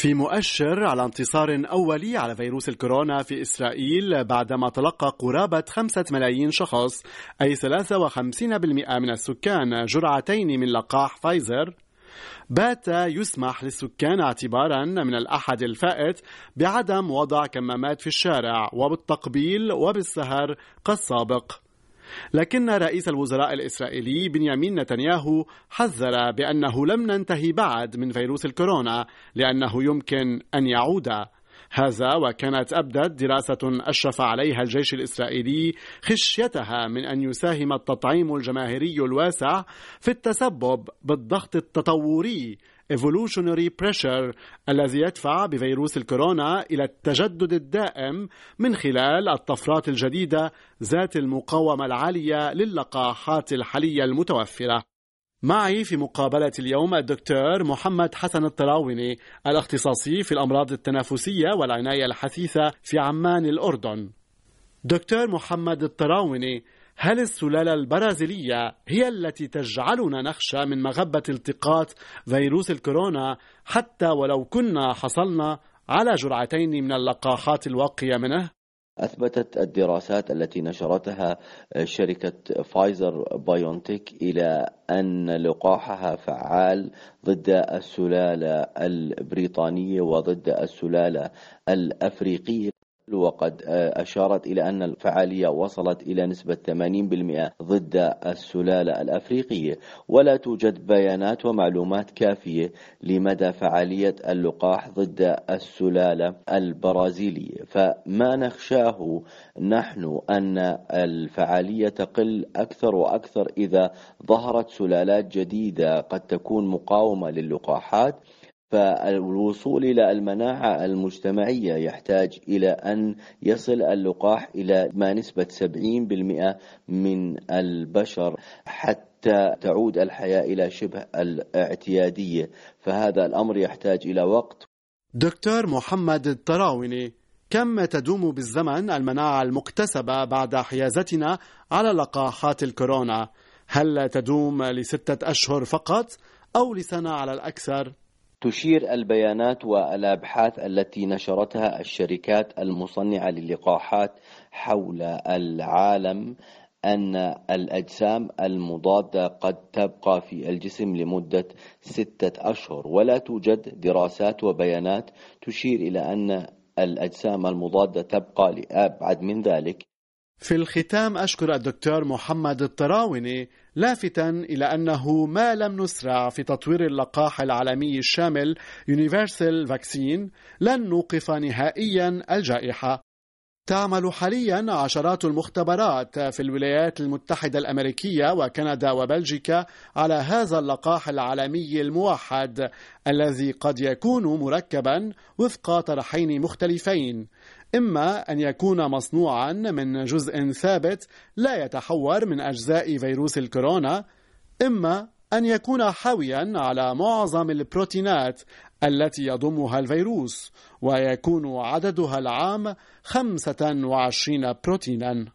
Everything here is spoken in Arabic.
في مؤشر على انتصار أولي على فيروس الكورونا في إسرائيل بعدما تلقى قرابة خمسة ملايين شخص أي 53% من السكان جرعتين من لقاح فايزر. بات يسمح للسكان اعتبارا من الأحد الفائت بعدم وضع كمامات في الشارع وبالتقبيل وبالسهر كالسابق. لكن رئيس الوزراء الإسرائيلي بنيامين نتنياهو حذر بأنه لم ننتهي بعد من فيروس الكورونا لأنه يمكن أن يعود. هذا وكانت أبدت دراسة أشرف عليها الجيش الإسرائيلي خشيتها من أن يساهم التطعيم الجماهيري الواسع في التسبب بالضغط التطوري evolutionary pressure الذي يدفع بفيروس الكورونا إلى التجدد الدائم من خلال الطفرات الجديدة ذات المقاومة العالية للقاحات الحالية المتوفرة. معي في مقابلة اليوم الدكتور محمد حسن الطراوني الاختصاصي في الأمراض التنافسية والعناية الحثيثة في عمان الأردن. دكتور محمد الطراوني هل السلالة البرازيلية هي التي تجعلنا نخشى من مغبة التقاط فيروس الكورونا حتى ولو كنا حصلنا على جرعتين من اللقاحات الواقية منه؟ أثبتت الدراسات التي نشرتها شركة فايزر بايونتيك إلى أن لقاحها فعال ضد السلالة البريطانية وضد السلالة الأفريقية وقد أشارت إلى أن الفعالية وصلت إلى نسبة 80% ضد السلالة الأفريقية. ولا توجد بيانات ومعلومات كافية لمدى فعالية اللقاح ضد السلالة البرازيلية. فما نخشاه نحن أن الفعالية تقل أكثر وأكثر إذا ظهرت سلالات جديدة قد تكون مقاومة للقاحات فالوصول إلى المناعة المجتمعية يحتاج إلى أن يصل اللقاح إلى ما نسبة 70% من البشر حتى تعود الحياة إلى شبه الاعتيادية فهذا الأمر يحتاج إلى وقت دكتور محمد الطراوني كم تدوم بالزمن المناعة المكتسبة بعد حيازتنا على لقاحات الكورونا؟ هل تدوم لستة أشهر فقط أو لسنة على الأكثر؟ تشير البيانات والأبحاث التي نشرتها الشركات المصنعة للقاحات حول العالم أن الأجسام المضادة قد تبقى في الجسم لمدة ستة أشهر. ولا توجد دراسات وبيانات تشير إلى أن الأجسام المضادة تبقى لأبعد من ذلك. في الختام أشكر الدكتور محمد الطراوني لافتا إلى أنه ما لم نسرع في تطوير اللقاح العالمي الشامل Universal Vaccine لن نوقف نهائيا الجائحة. تعمل حاليا عشرات المختبرات في الولايات المتحدة الأمريكية وكندا وبلجيكا على هذا اللقاح العالمي الموحد الذي قد يكون مركبا وفق طرحين مختلفين. إما أن يكون مصنوعا من جزء ثابت لا يتحور من أجزاء فيروس الكورونا إما أن يكون حاويا على معظم البروتينات التي يضمها الفيروس ويكون عددها العام 25 بروتينا.